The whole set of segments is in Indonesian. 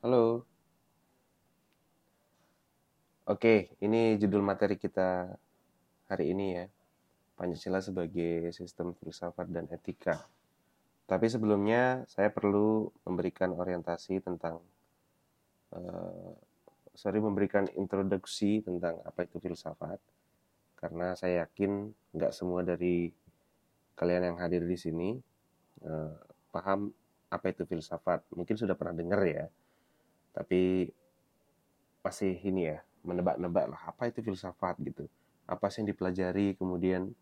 Halo. Oke, ini judul materi kita hari ini ya. Pancasila sebagai sistem filsafat dan etika. Tapi sebelumnya saya perlu memberikan orientasi tentang uh, sorry memberikan introduksi tentang apa itu filsafat karena saya yakin nggak semua dari kalian yang hadir di sini uh, paham apa itu filsafat. Mungkin sudah pernah dengar ya, tapi masih ini ya menebak-nebak lah apa itu filsafat gitu? Apa sih yang dipelajari? Kemudian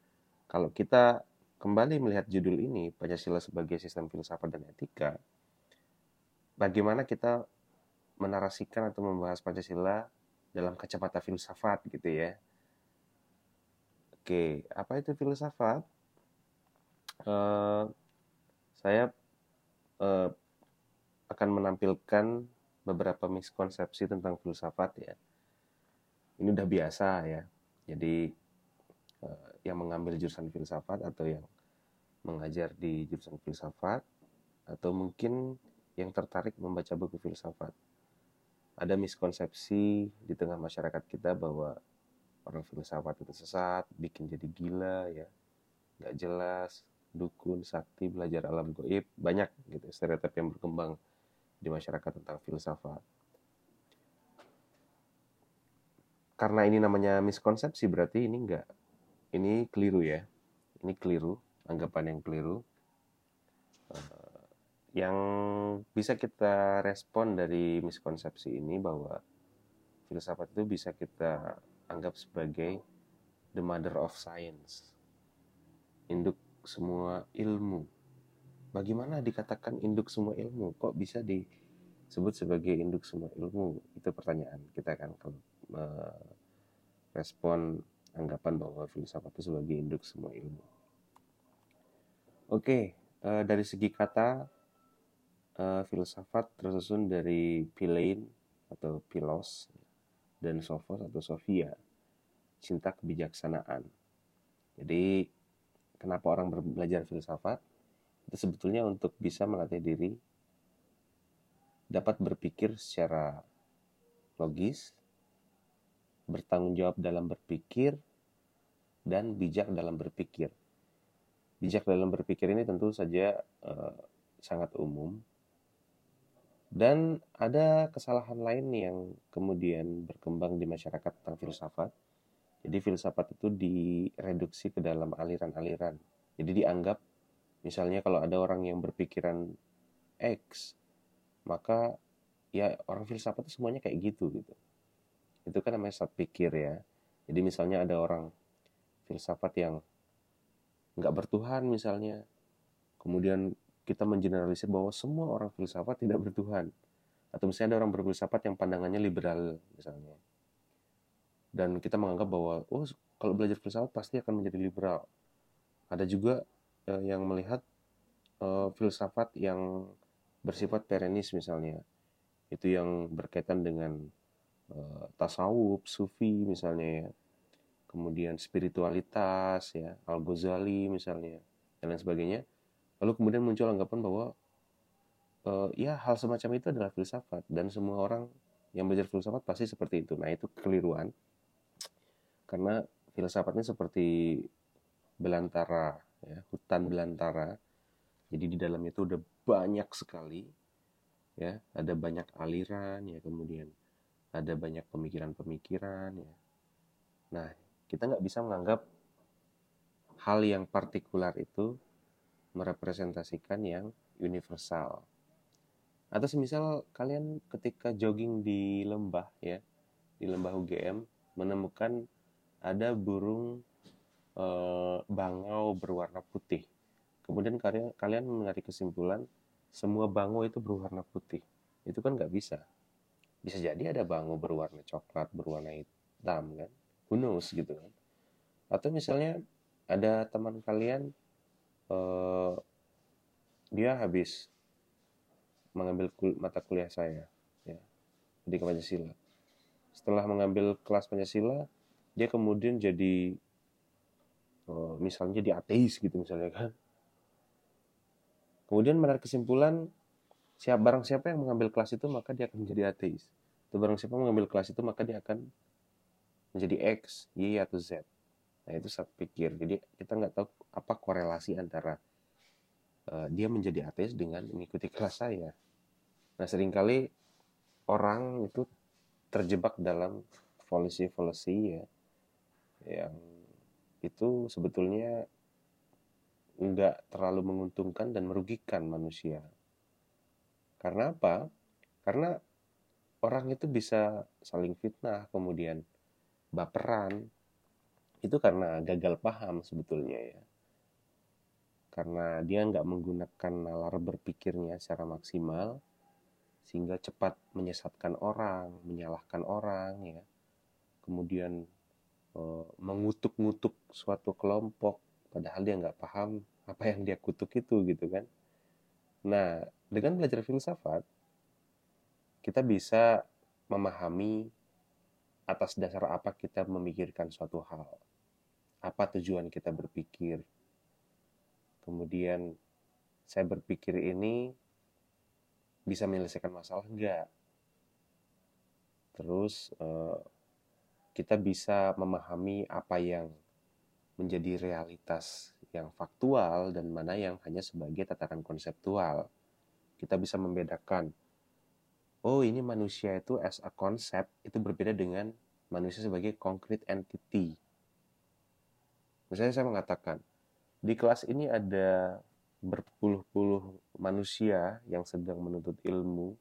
kalau kita kembali melihat judul ini Pancasila sebagai sistem filsafat dan etika bagaimana kita menarasikan atau membahas Pancasila dalam kacamata filsafat gitu ya? Oke apa itu filsafat? Uh, saya uh, akan menampilkan beberapa miskonsepsi tentang filsafat ya ini udah biasa ya. Jadi uh, yang mengambil jurusan filsafat atau yang mengajar di jurusan filsafat atau mungkin yang tertarik membaca buku filsafat. Ada miskonsepsi di tengah masyarakat kita bahwa orang filsafat itu sesat, bikin jadi gila ya, nggak jelas, dukun, sakti, belajar alam goib, banyak gitu stereotip yang berkembang di masyarakat tentang filsafat. karena ini namanya miskonsepsi berarti ini enggak ini keliru ya. Ini keliru anggapan yang keliru. Uh, yang bisa kita respon dari miskonsepsi ini bahwa filsafat itu bisa kita anggap sebagai the mother of science. Induk semua ilmu bagaimana dikatakan induk semua ilmu kok bisa disebut sebagai induk semua ilmu itu pertanyaan kita kan kalau merespon anggapan bahwa filsafat itu sebagai induk semua ilmu. Oke, uh, dari segi kata uh, filsafat tersusun dari philein atau philos dan sophos atau sophia, cinta kebijaksanaan. Jadi kenapa orang belajar filsafat? Sebetulnya untuk bisa melatih diri dapat berpikir secara logis, bertanggung jawab dalam berpikir, dan bijak dalam berpikir. Bijak dalam berpikir ini tentu saja uh, sangat umum, dan ada kesalahan lain yang kemudian berkembang di masyarakat tentang filsafat. Jadi filsafat itu direduksi ke dalam aliran-aliran. Jadi dianggap misalnya kalau ada orang yang berpikiran X, maka ya orang filsafat itu semuanya kayak gitu gitu. Itu kan namanya saat pikir ya. Jadi misalnya ada orang filsafat yang nggak bertuhan misalnya kemudian kita mengeneralisir bahwa semua orang filsafat tidak bertuhan. Atau misalnya ada orang berfilsafat yang pandangannya liberal misalnya. Dan kita menganggap bahwa oh kalau belajar filsafat pasti akan menjadi liberal. Ada juga eh, yang melihat eh, filsafat yang bersifat perenis misalnya itu yang berkaitan dengan uh, tasawuf, sufi misalnya ya. Kemudian spiritualitas ya, Al-Ghazali misalnya dan lain sebagainya. Lalu kemudian muncul anggapan bahwa uh, ya hal semacam itu adalah filsafat dan semua orang yang belajar filsafat pasti seperti itu. Nah, itu keliruan. Karena filsafatnya seperti belantara ya, hutan belantara. Jadi di dalam itu udah banyak sekali ya, ada banyak aliran ya kemudian ada banyak pemikiran-pemikiran ya. Nah, kita nggak bisa menganggap hal yang partikular itu merepresentasikan yang universal. Atau semisal kalian ketika jogging di lembah ya, di lembah UGM menemukan ada burung e, bangau berwarna putih. Kemudian kalian kalian menarik kesimpulan semua bangau itu berwarna putih. Itu kan nggak bisa bisa jadi ada bangu berwarna coklat berwarna hitam kan who knows gitu kan atau misalnya ada teman kalian uh, dia habis mengambil kul mata kuliah saya ya di Pancasila setelah mengambil kelas Pancasila dia kemudian jadi misalnya jadi ateis gitu misalnya kan kemudian menarik kesimpulan siap barang siapa yang mengambil kelas itu maka dia akan menjadi ateis atau barang siapa mengambil kelas itu maka dia akan menjadi X, Y atau Z. Nah itu saya pikir. Jadi kita nggak tahu apa korelasi antara uh, dia menjadi ateis dengan mengikuti kelas saya. Nah sering kali orang itu terjebak dalam polisi-polisi ya yang itu sebetulnya nggak terlalu menguntungkan dan merugikan manusia. Karena apa? Karena orang itu bisa saling fitnah, kemudian baperan. Itu karena gagal paham sebetulnya ya. Karena dia nggak menggunakan nalar berpikirnya secara maksimal, sehingga cepat menyesatkan orang, menyalahkan orang ya. Kemudian e, mengutuk-ngutuk suatu kelompok padahal dia nggak paham apa yang dia kutuk itu gitu kan. Nah, dengan belajar filsafat kita bisa memahami atas dasar apa kita memikirkan suatu hal. Apa tujuan kita berpikir. Kemudian saya berpikir ini bisa menyelesaikan masalah enggak? Terus eh, kita bisa memahami apa yang menjadi realitas yang faktual dan mana yang hanya sebagai tataran konseptual. Kita bisa membedakan, oh ini manusia itu as a concept itu berbeda dengan manusia sebagai concrete entity. Misalnya saya mengatakan, di kelas ini ada berpuluh-puluh manusia yang sedang menuntut ilmu.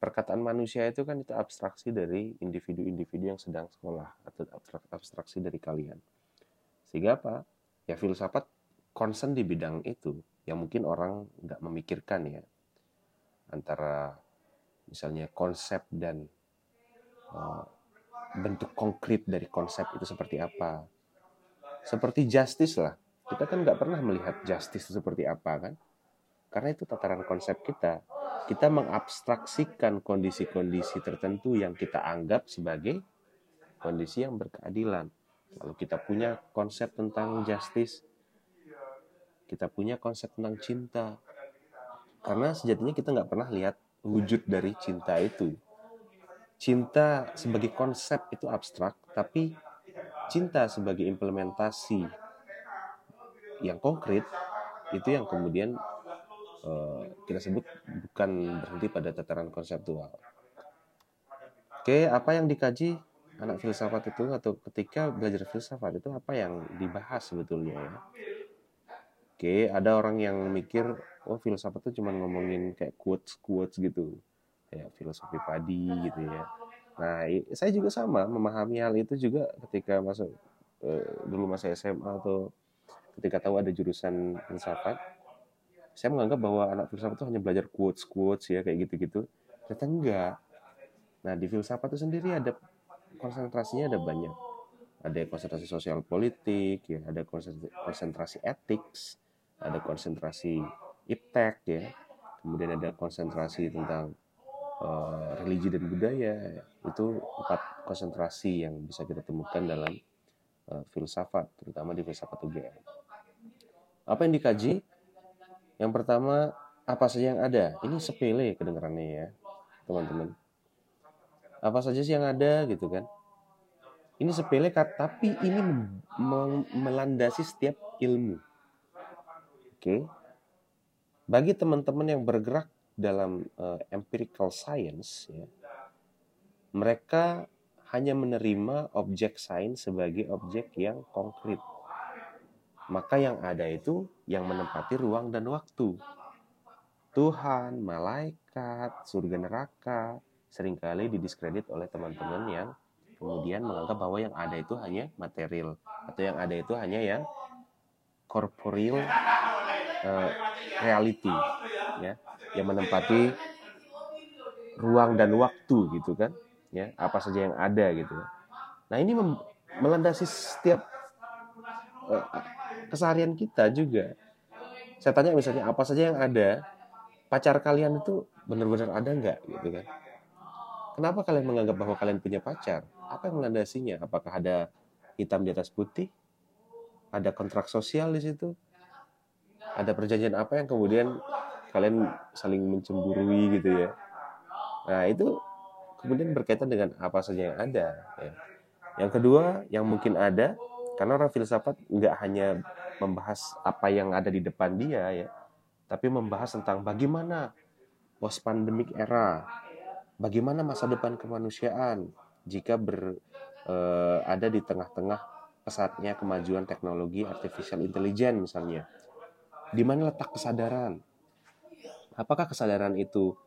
Perkataan manusia itu kan itu abstraksi dari individu-individu yang sedang sekolah atau abstraksi dari kalian. Sehingga apa? Ya filsafat concern di bidang itu yang mungkin orang nggak memikirkan ya antara misalnya konsep dan uh, bentuk konkret dari konsep itu seperti apa. Seperti justice lah, kita kan nggak pernah melihat justice itu seperti apa kan? Karena itu tataran konsep kita. Kita mengabstraksikan kondisi-kondisi tertentu yang kita anggap sebagai kondisi yang berkeadilan. Lalu kita punya konsep tentang justice, kita punya konsep tentang cinta. Karena sejatinya kita nggak pernah lihat wujud dari cinta itu. Cinta sebagai konsep itu abstrak, tapi cinta sebagai implementasi yang konkret itu yang kemudian uh, kita sebut bukan berhenti pada tataran konseptual. Oke, apa yang dikaji anak filsafat itu atau ketika belajar filsafat itu apa yang dibahas sebetulnya ya? Oke, ada orang yang mikir, oh filsafat itu cuma ngomongin kayak quotes quotes gitu, kayak filosofi padi gitu ya. Nah, saya juga sama memahami hal itu juga ketika masuk eh, dulu masa SMA atau ketika tahu ada jurusan filsafat saya menganggap bahwa anak filsafat itu hanya belajar quotes quotes ya kayak gitu-gitu. Ternyata enggak. Nah di filsafat itu sendiri ada konsentrasinya ada banyak. Ada konsentrasi sosial politik ya ada konsentrasi etik ada konsentrasi iptek ya. Kemudian ada konsentrasi tentang uh, religi dan budaya. Itu empat konsentrasi yang bisa kita temukan dalam uh, filsafat terutama di filsafat UGM apa yang dikaji yang pertama, apa saja yang ada? Ini sepele kedengarannya ya, teman-teman. Apa saja sih yang ada gitu kan? Ini sepele tapi ini melandasi setiap ilmu. Oke. Bagi teman-teman yang bergerak dalam uh, empirical science ya, mereka hanya menerima objek sains sebagai objek yang konkret maka yang ada itu yang menempati ruang dan waktu. Tuhan, malaikat, surga neraka sering kali didiskredit oleh teman-teman yang kemudian menganggap bahwa yang ada itu hanya material atau yang ada itu hanya yang corporeal uh, reality ya yang menempati ruang dan waktu gitu kan ya apa saja yang ada gitu nah ini melandasi setiap uh, keseharian kita juga. Saya tanya misalnya apa saja yang ada, pacar kalian itu benar-benar ada nggak gitu kan? Kenapa kalian menganggap bahwa kalian punya pacar? Apa yang melandasinya? Apakah ada hitam di atas putih? Ada kontrak sosial di situ? Ada perjanjian apa yang kemudian kalian saling mencemburui gitu ya nah itu kemudian berkaitan dengan apa saja yang ada ya. yang kedua yang mungkin ada karena orang filsafat nggak hanya membahas apa yang ada di depan dia ya tapi membahas tentang bagaimana post pandemic era bagaimana masa depan kemanusiaan jika ber eh, ada di tengah-tengah pesatnya kemajuan teknologi artificial intelligence misalnya di mana letak kesadaran? Apakah kesadaran itu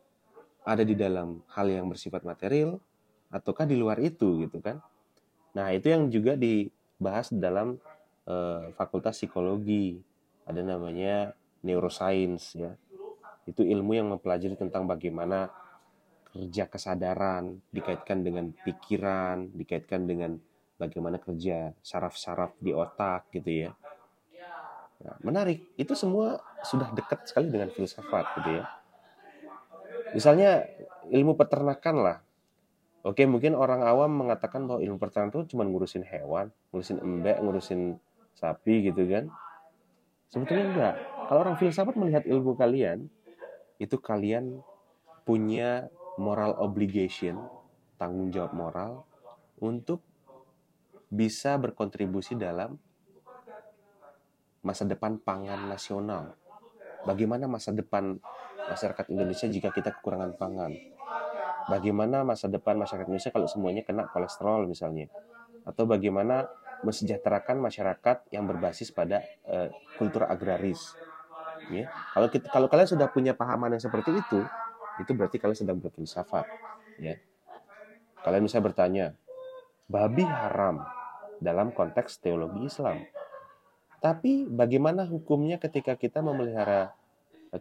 ada di dalam hal yang bersifat material ataukah di luar itu gitu kan? Nah, itu yang juga dibahas dalam uh, Fakultas Psikologi. Ada namanya neuroscience ya. Itu ilmu yang mempelajari tentang bagaimana kerja kesadaran dikaitkan dengan pikiran, dikaitkan dengan bagaimana kerja saraf-saraf di otak gitu ya. Nah, menarik. Itu semua sudah dekat sekali dengan filsafat gitu ya. Misalnya ilmu peternakan lah. Oke, mungkin orang awam mengatakan bahwa ilmu peternakan itu cuma ngurusin hewan, ngurusin embek, ngurusin sapi gitu kan. Sebetulnya enggak. Kalau orang filsafat melihat ilmu kalian, itu kalian punya moral obligation, tanggung jawab moral untuk bisa berkontribusi dalam masa depan pangan nasional. Bagaimana masa depan masyarakat Indonesia jika kita kekurangan pangan? Bagaimana masa depan masyarakat Indonesia kalau semuanya kena kolesterol misalnya? Atau bagaimana mesejahterakan masyarakat yang berbasis pada uh, kultur agraris? Ya. Kalau kita, kalau kalian sudah punya pahaman yang seperti itu, itu berarti kalian sedang berfilsafat. Ya. Kalian bisa bertanya, babi haram dalam konteks teologi Islam. Tapi bagaimana hukumnya ketika kita memelihara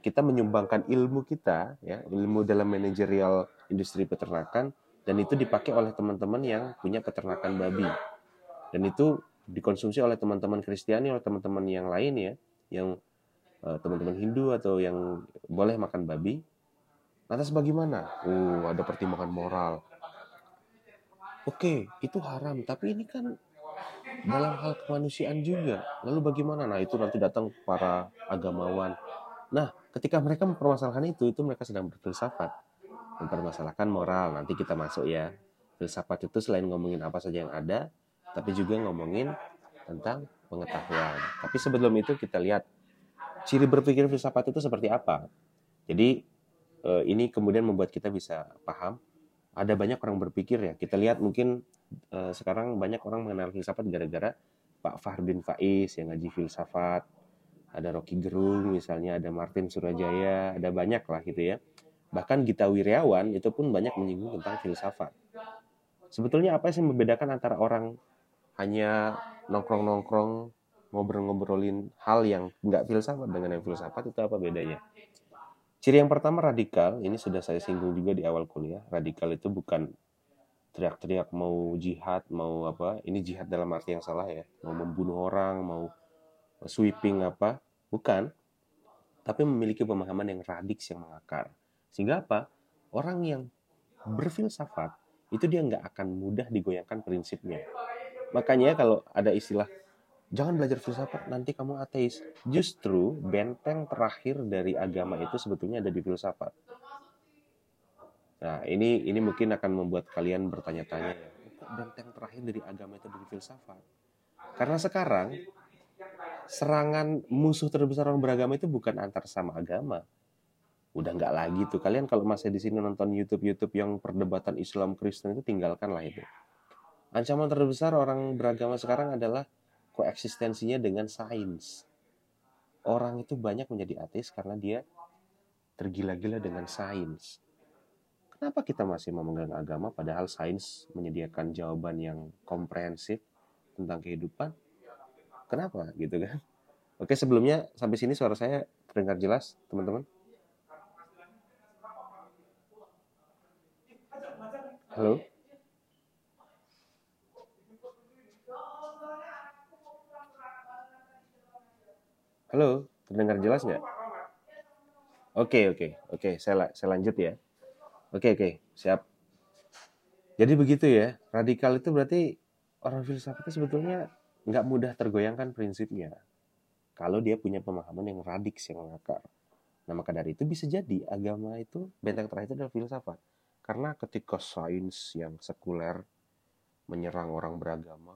kita menyumbangkan ilmu kita ya, ilmu dalam manajerial industri peternakan dan itu dipakai oleh teman-teman yang punya peternakan babi. Dan itu dikonsumsi oleh teman-teman Kristiani, oleh teman-teman yang lain ya, yang uh, teman-teman Hindu atau yang boleh makan babi. Lantas bagaimana? Oh, ada pertimbangan moral. Oke, itu haram, tapi ini kan dalam hal kemanusiaan juga. Lalu bagaimana? Nah, itu nanti datang para agamawan. Nah, ketika mereka mempermasalahkan itu, itu mereka sedang berfilsafat. Mempermasalahkan moral. Nanti kita masuk ya. Filsafat itu selain ngomongin apa saja yang ada, tapi juga ngomongin tentang pengetahuan. Tapi sebelum itu kita lihat ciri berpikir filsafat itu seperti apa. Jadi eh, ini kemudian membuat kita bisa paham ada banyak orang berpikir ya. Kita lihat mungkin uh, sekarang banyak orang mengenal filsafat gara-gara Pak Fahrdin Faiz yang ngaji filsafat. Ada Rocky Gerung misalnya, ada Martin Surajaya, ada banyak lah gitu ya. Bahkan Gita Wiryawan itu pun banyak menyinggung tentang filsafat. Sebetulnya apa sih yang membedakan antara orang hanya nongkrong-nongkrong ngobrol-ngobrolin hal yang nggak filsafat dengan yang filsafat itu apa bedanya? Ciri yang pertama radikal, ini sudah saya singgung juga di awal kuliah. Radikal itu bukan teriak-teriak mau jihad, mau apa. Ini jihad dalam arti yang salah ya. Mau membunuh orang, mau sweeping apa. Bukan. Tapi memiliki pemahaman yang radiks, yang mengakar. Sehingga apa? Orang yang berfilsafat, itu dia nggak akan mudah digoyangkan prinsipnya. Makanya kalau ada istilah jangan belajar filsafat nanti kamu ateis. Justru benteng terakhir dari agama itu sebetulnya ada di filsafat. Nah ini ini mungkin akan membuat kalian bertanya-tanya ya benteng terakhir dari agama itu di filsafat? Karena sekarang serangan musuh terbesar orang beragama itu bukan antar sama agama. Udah nggak lagi tuh. Kalian kalau masih di sini nonton YouTube YouTube yang perdebatan Islam Kristen itu tinggalkan lah itu ancaman terbesar orang beragama sekarang adalah koeksistensinya dengan sains. Orang itu banyak menjadi ateis karena dia tergila-gila dengan sains. Kenapa kita masih memegang agama padahal sains menyediakan jawaban yang komprehensif tentang kehidupan? Kenapa gitu kan? Oke, sebelumnya sampai sini suara saya terdengar jelas, teman-teman? Halo? Halo, terdengar jelas nggak? Oke, oke, oke. Saya, saya lanjut ya. Oke, oke, siap. Jadi begitu ya. Radikal itu berarti orang filsafat itu sebetulnya nggak mudah tergoyangkan prinsipnya. Kalau dia punya pemahaman yang radix, yang mengakar. Nah, maka dari itu bisa jadi agama itu benteng terakhir itu adalah filsafat. Karena ketika sains yang sekuler menyerang orang beragama,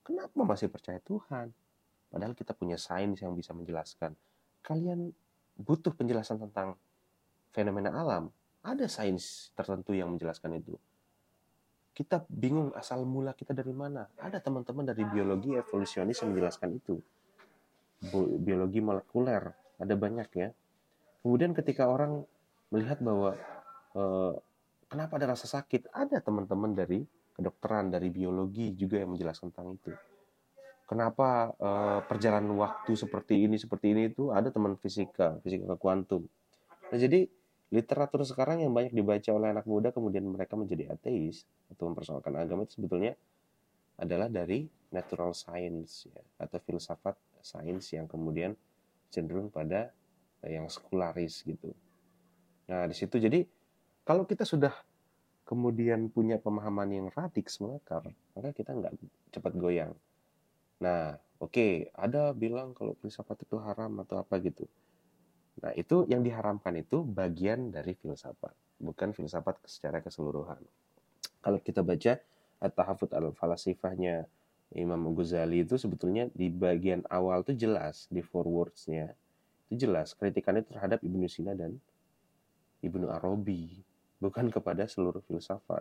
kenapa masih percaya Tuhan? Padahal kita punya sains yang bisa menjelaskan. Kalian butuh penjelasan tentang fenomena alam. Ada sains tertentu yang menjelaskan itu. Kita bingung asal mula kita dari mana. Ada teman-teman dari biologi evolusionis yang menjelaskan itu. Biologi molekuler, ada banyak ya Kemudian ketika orang melihat bahwa eh, kenapa ada rasa sakit, ada teman-teman dari kedokteran, dari biologi juga yang menjelaskan tentang itu. Kenapa eh, perjalanan waktu seperti ini, seperti ini itu ada teman fisika, fisika kuantum. Nah, jadi literatur sekarang yang banyak dibaca oleh anak muda kemudian mereka menjadi ateis atau mempersoalkan agama itu sebetulnya adalah dari natural science ya, atau filsafat sains yang kemudian cenderung pada yang sekularis gitu. Nah, di situ jadi kalau kita sudah kemudian punya pemahaman yang radik semangkar, maka kita nggak cepat goyang. Nah, oke, okay, ada bilang kalau filsafat itu haram atau apa gitu. Nah, itu yang diharamkan itu bagian dari filsafat, bukan filsafat secara keseluruhan. Kalau kita baca At-Tahafut al-Falasifahnya Imam Ghazali itu sebetulnya di bagian awal itu jelas di forwardsnya itu jelas kritikannya terhadap Ibnu Sina dan Ibnu Arabi bukan kepada seluruh filsafat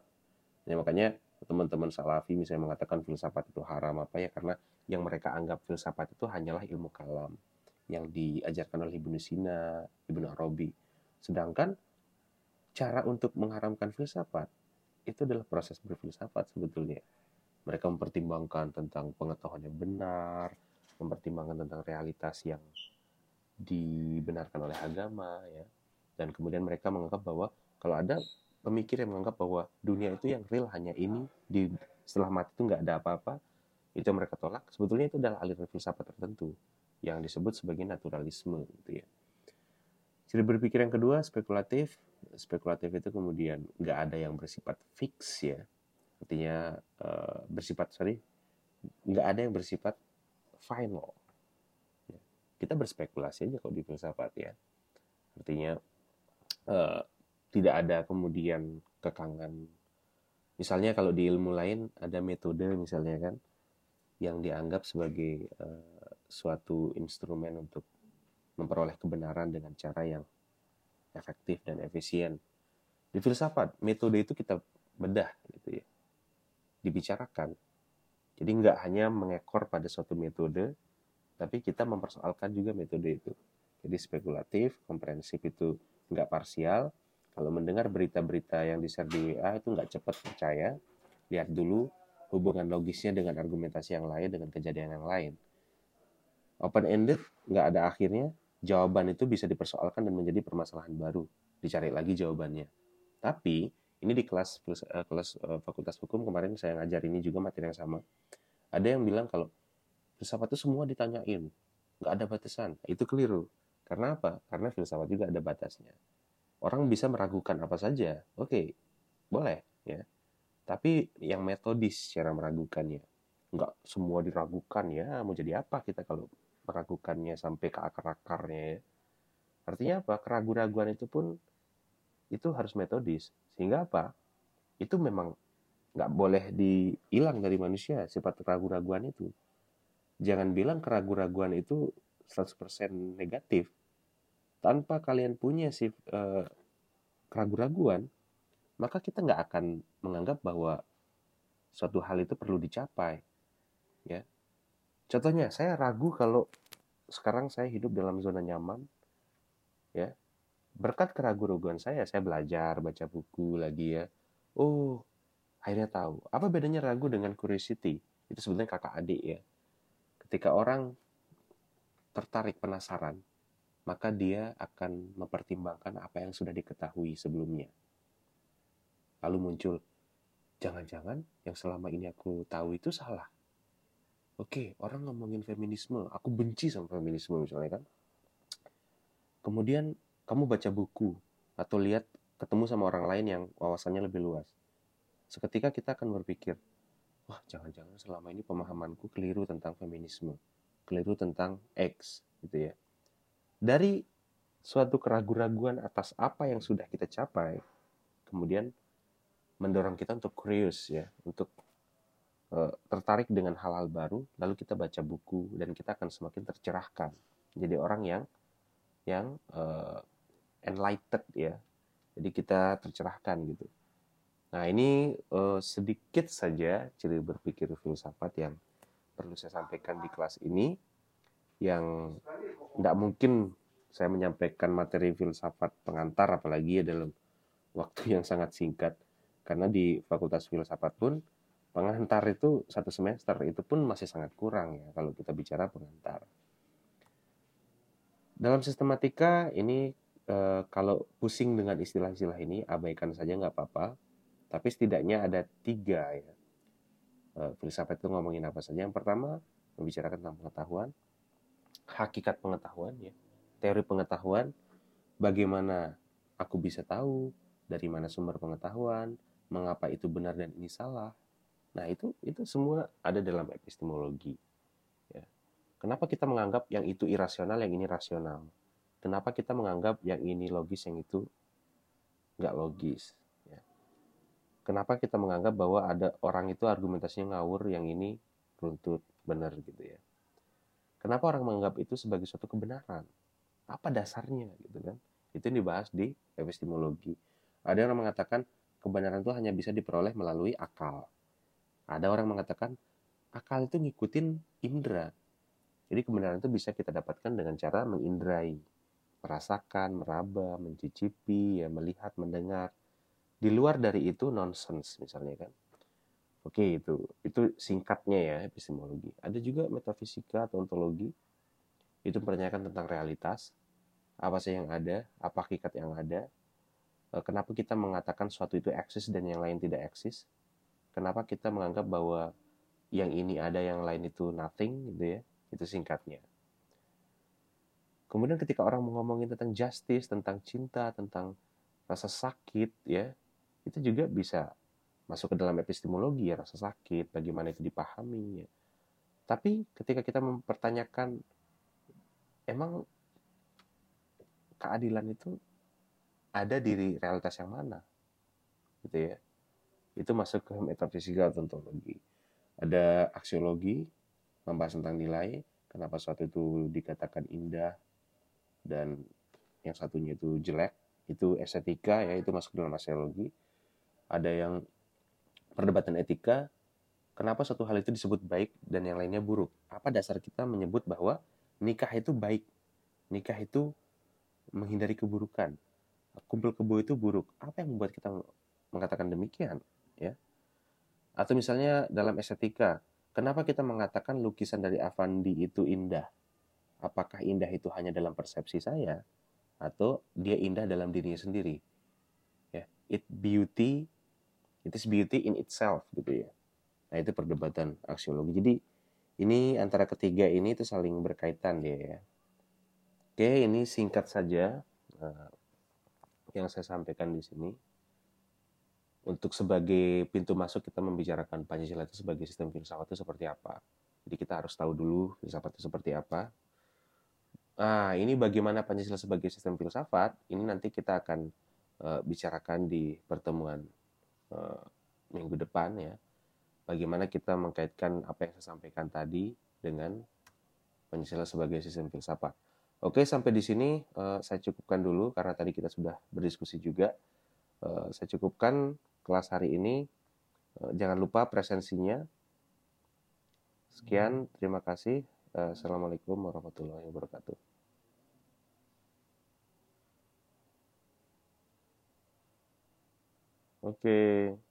ya makanya teman-teman salafi misalnya mengatakan filsafat itu haram apa ya karena yang mereka anggap filsafat itu hanyalah ilmu kalam yang diajarkan oleh Ibnu Sina, Ibnu Arabi. Sedangkan cara untuk mengharamkan filsafat itu adalah proses berfilsafat sebetulnya. Mereka mempertimbangkan tentang pengetahuan yang benar, mempertimbangkan tentang realitas yang dibenarkan oleh agama ya dan kemudian mereka menganggap bahwa kalau ada pemikir yang menganggap bahwa dunia itu yang real hanya ini di setelah mati itu nggak ada apa-apa itu mereka tolak sebetulnya itu adalah aliran filsafat tertentu yang disebut sebagai naturalisme gitu ya. Ciri berpikir yang kedua spekulatif. Spekulatif itu kemudian nggak ada yang bersifat fix ya. Artinya uh, bersifat sorry nggak ada yang bersifat final kita berspekulasi aja kalau di filsafat ya. Artinya uh, tidak ada kemudian kekangan misalnya kalau di ilmu lain ada metode misalnya kan yang dianggap sebagai uh, suatu instrumen untuk memperoleh kebenaran dengan cara yang efektif dan efisien di filsafat metode itu kita bedah gitu ya dibicarakan jadi nggak hanya mengekor pada suatu metode tapi kita mempersoalkan juga metode itu. Jadi spekulatif, komprehensif itu nggak parsial. Kalau mendengar berita-berita yang di-share di WA itu nggak cepat percaya, lihat dulu hubungan logisnya dengan argumentasi yang lain, dengan kejadian yang lain. Open-ended, nggak ada akhirnya, jawaban itu bisa dipersoalkan dan menjadi permasalahan baru. Dicari lagi jawabannya. Tapi, ini di kelas eh, kelas eh, Fakultas Hukum kemarin saya ngajar ini juga materi yang sama. Ada yang bilang kalau filsafat itu semua ditanyain nggak ada batasan itu keliru karena apa karena filsafat juga ada batasnya orang bisa meragukan apa saja. Oke boleh ya. Tapi yang metodis cara meragukannya. Nggak semua diragukan ya. Mau jadi apa kita kalau meragukannya sampai ke akar-akarnya ya? Artinya apa? Keraguan-raguan itu pun itu harus metodis. Sehingga apa? Itu memang nggak boleh dihilang dari manusia sifat keraguan-raguan itu. Jangan bilang keraguan-raguan itu 100% negatif. Tanpa kalian punya sih uh, keraguan-raguan, maka kita nggak akan menganggap bahwa suatu hal itu perlu dicapai. Ya. Contohnya, saya ragu kalau sekarang saya hidup dalam zona nyaman, ya. Berkat keraguan-raguan saya, saya belajar, baca buku lagi ya. Oh, akhirnya tahu. Apa bedanya ragu dengan curiosity? Itu sebenarnya kakak adik ya Ketika orang tertarik penasaran, maka dia akan mempertimbangkan apa yang sudah diketahui sebelumnya. Lalu muncul, jangan-jangan yang selama ini aku tahu itu salah. Oke, orang ngomongin feminisme, aku benci sama feminisme misalnya kan. Kemudian kamu baca buku atau lihat ketemu sama orang lain yang wawasannya lebih luas. Seketika kita akan berpikir, wah jangan-jangan selama ini pemahamanku keliru tentang feminisme, keliru tentang X gitu ya. Dari suatu keraguan-raguan atas apa yang sudah kita capai, kemudian mendorong kita untuk curious ya, untuk uh, tertarik dengan hal-hal baru, lalu kita baca buku dan kita akan semakin tercerahkan. Jadi orang yang yang uh, enlightened ya. Jadi kita tercerahkan gitu. Nah ini uh, sedikit saja ciri berpikir filsafat yang perlu saya sampaikan di kelas ini yang tidak mungkin saya menyampaikan materi filsafat pengantar apalagi ya dalam waktu yang sangat singkat karena di Fakultas Filsafat pun pengantar itu satu semester itu pun masih sangat kurang ya kalau kita bicara pengantar. Dalam sistematika ini eh, kalau pusing dengan istilah-istilah ini abaikan saja nggak apa-apa, tapi setidaknya ada tiga ya. Eh, filsafat itu ngomongin apa saja. Yang pertama membicarakan tentang pengetahuan, hakikat pengetahuan ya teori pengetahuan bagaimana aku bisa tahu dari mana sumber pengetahuan mengapa itu benar dan ini salah nah itu itu semua ada dalam epistemologi ya. kenapa kita menganggap yang itu irasional yang ini rasional kenapa kita menganggap yang ini logis yang itu nggak logis ya. kenapa kita menganggap bahwa ada orang itu argumentasinya ngawur yang ini runtut benar gitu ya kenapa orang menganggap itu sebagai suatu kebenaran? Apa dasarnya gitu kan? Itu yang dibahas di epistemologi. Ada orang mengatakan kebenaran itu hanya bisa diperoleh melalui akal. Ada orang mengatakan akal itu ngikutin indera. Jadi kebenaran itu bisa kita dapatkan dengan cara mengindrai. Merasakan meraba mencicipi ya melihat mendengar. Di luar dari itu nonsense misalnya kan oke itu. Itu singkatnya ya epistemologi. Ada juga metafisika atau ontologi. Itu mempertanyakan tentang realitas. Apa sih yang ada? Apa hakikat yang ada? Eh, kenapa kita mengatakan suatu itu eksis dan yang lain tidak eksis? Kenapa kita menganggap bahwa yang ini ada yang lain itu nothing gitu ya? Itu singkatnya. Kemudian ketika orang ngomongin tentang justice tentang cinta tentang rasa sakit ya itu juga bisa masuk ke dalam epistemologi ya rasa sakit bagaimana itu dipahami ya. Tapi ketika kita mempertanyakan emang keadilan itu ada di realitas yang mana? Gitu ya. Itu masuk ke metafisika atau ontologi. Ada aksiologi membahas tentang nilai kenapa suatu itu dikatakan indah dan yang satunya itu jelek itu estetika ya itu masuk dalam aksiologi. Ada yang perdebatan etika kenapa suatu hal itu disebut baik dan yang lainnya buruk apa dasar kita menyebut bahwa nikah itu baik. Nikah itu menghindari keburukan. Kumpul kebo itu buruk. Apa yang membuat kita mengatakan demikian? Ya. Atau misalnya dalam estetika, kenapa kita mengatakan lukisan dari Avandi itu indah? Apakah indah itu hanya dalam persepsi saya atau dia indah dalam dirinya sendiri? Ya, it beauty, it is beauty in itself gitu ya. Nah, itu perdebatan aksiologi. Jadi ini antara ketiga ini itu saling berkaitan dia ya. Oke, ini singkat saja uh, yang saya sampaikan di sini. Untuk sebagai pintu masuk kita membicarakan Pancasila itu sebagai sistem filsafat itu seperti apa. Jadi kita harus tahu dulu filsafat itu seperti apa. Nah, ini bagaimana Pancasila sebagai sistem filsafat, ini nanti kita akan uh, bicarakan di pertemuan uh, minggu depan ya bagaimana kita mengkaitkan apa yang saya sampaikan tadi dengan Pancasila sebagai sistem filsafat. Oke, sampai di sini uh, saya cukupkan dulu karena tadi kita sudah berdiskusi juga. Uh, saya cukupkan kelas hari ini. Uh, jangan lupa presensinya. Sekian, terima kasih. Uh, Assalamualaikum warahmatullahi wabarakatuh. Oke. Okay.